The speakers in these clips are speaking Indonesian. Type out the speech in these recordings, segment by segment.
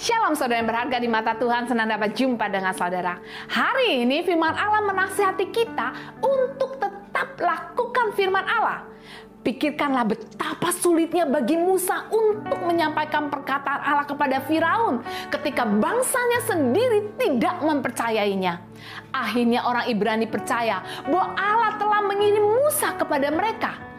Shalom saudara yang berharga di mata Tuhan, senang dapat jumpa dengan saudara. Hari ini firman Allah menasihati kita untuk tetap lakukan firman Allah. Pikirkanlah betapa sulitnya bagi Musa untuk menyampaikan perkataan Allah kepada Firaun ketika bangsanya sendiri tidak mempercayainya. Akhirnya orang Ibrani percaya bahwa Allah telah mengirim Musa kepada mereka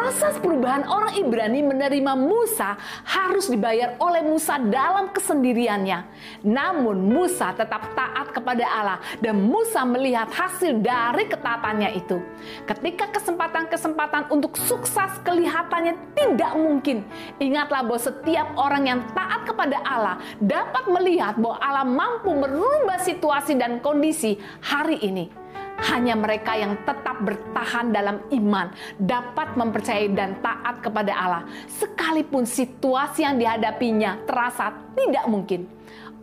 Proses perubahan orang Ibrani menerima Musa harus dibayar oleh Musa dalam kesendiriannya. Namun Musa tetap taat kepada Allah dan Musa melihat hasil dari ketaatannya itu. Ketika kesempatan-kesempatan untuk sukses kelihatannya tidak mungkin, ingatlah bahwa setiap orang yang taat kepada Allah dapat melihat bahwa Allah mampu merubah situasi dan kondisi hari ini. Hanya mereka yang tetap bertahan dalam iman dapat mempercayai dan taat kepada Allah, sekalipun situasi yang dihadapinya terasa tidak mungkin.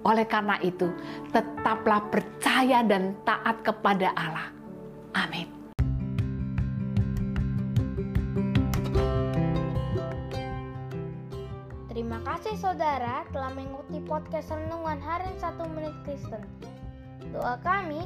Oleh karena itu, tetaplah percaya dan taat kepada Allah. Amin. Terima kasih saudara telah mengikuti podcast Renungan Harian 1 Menit Kristen. Doa kami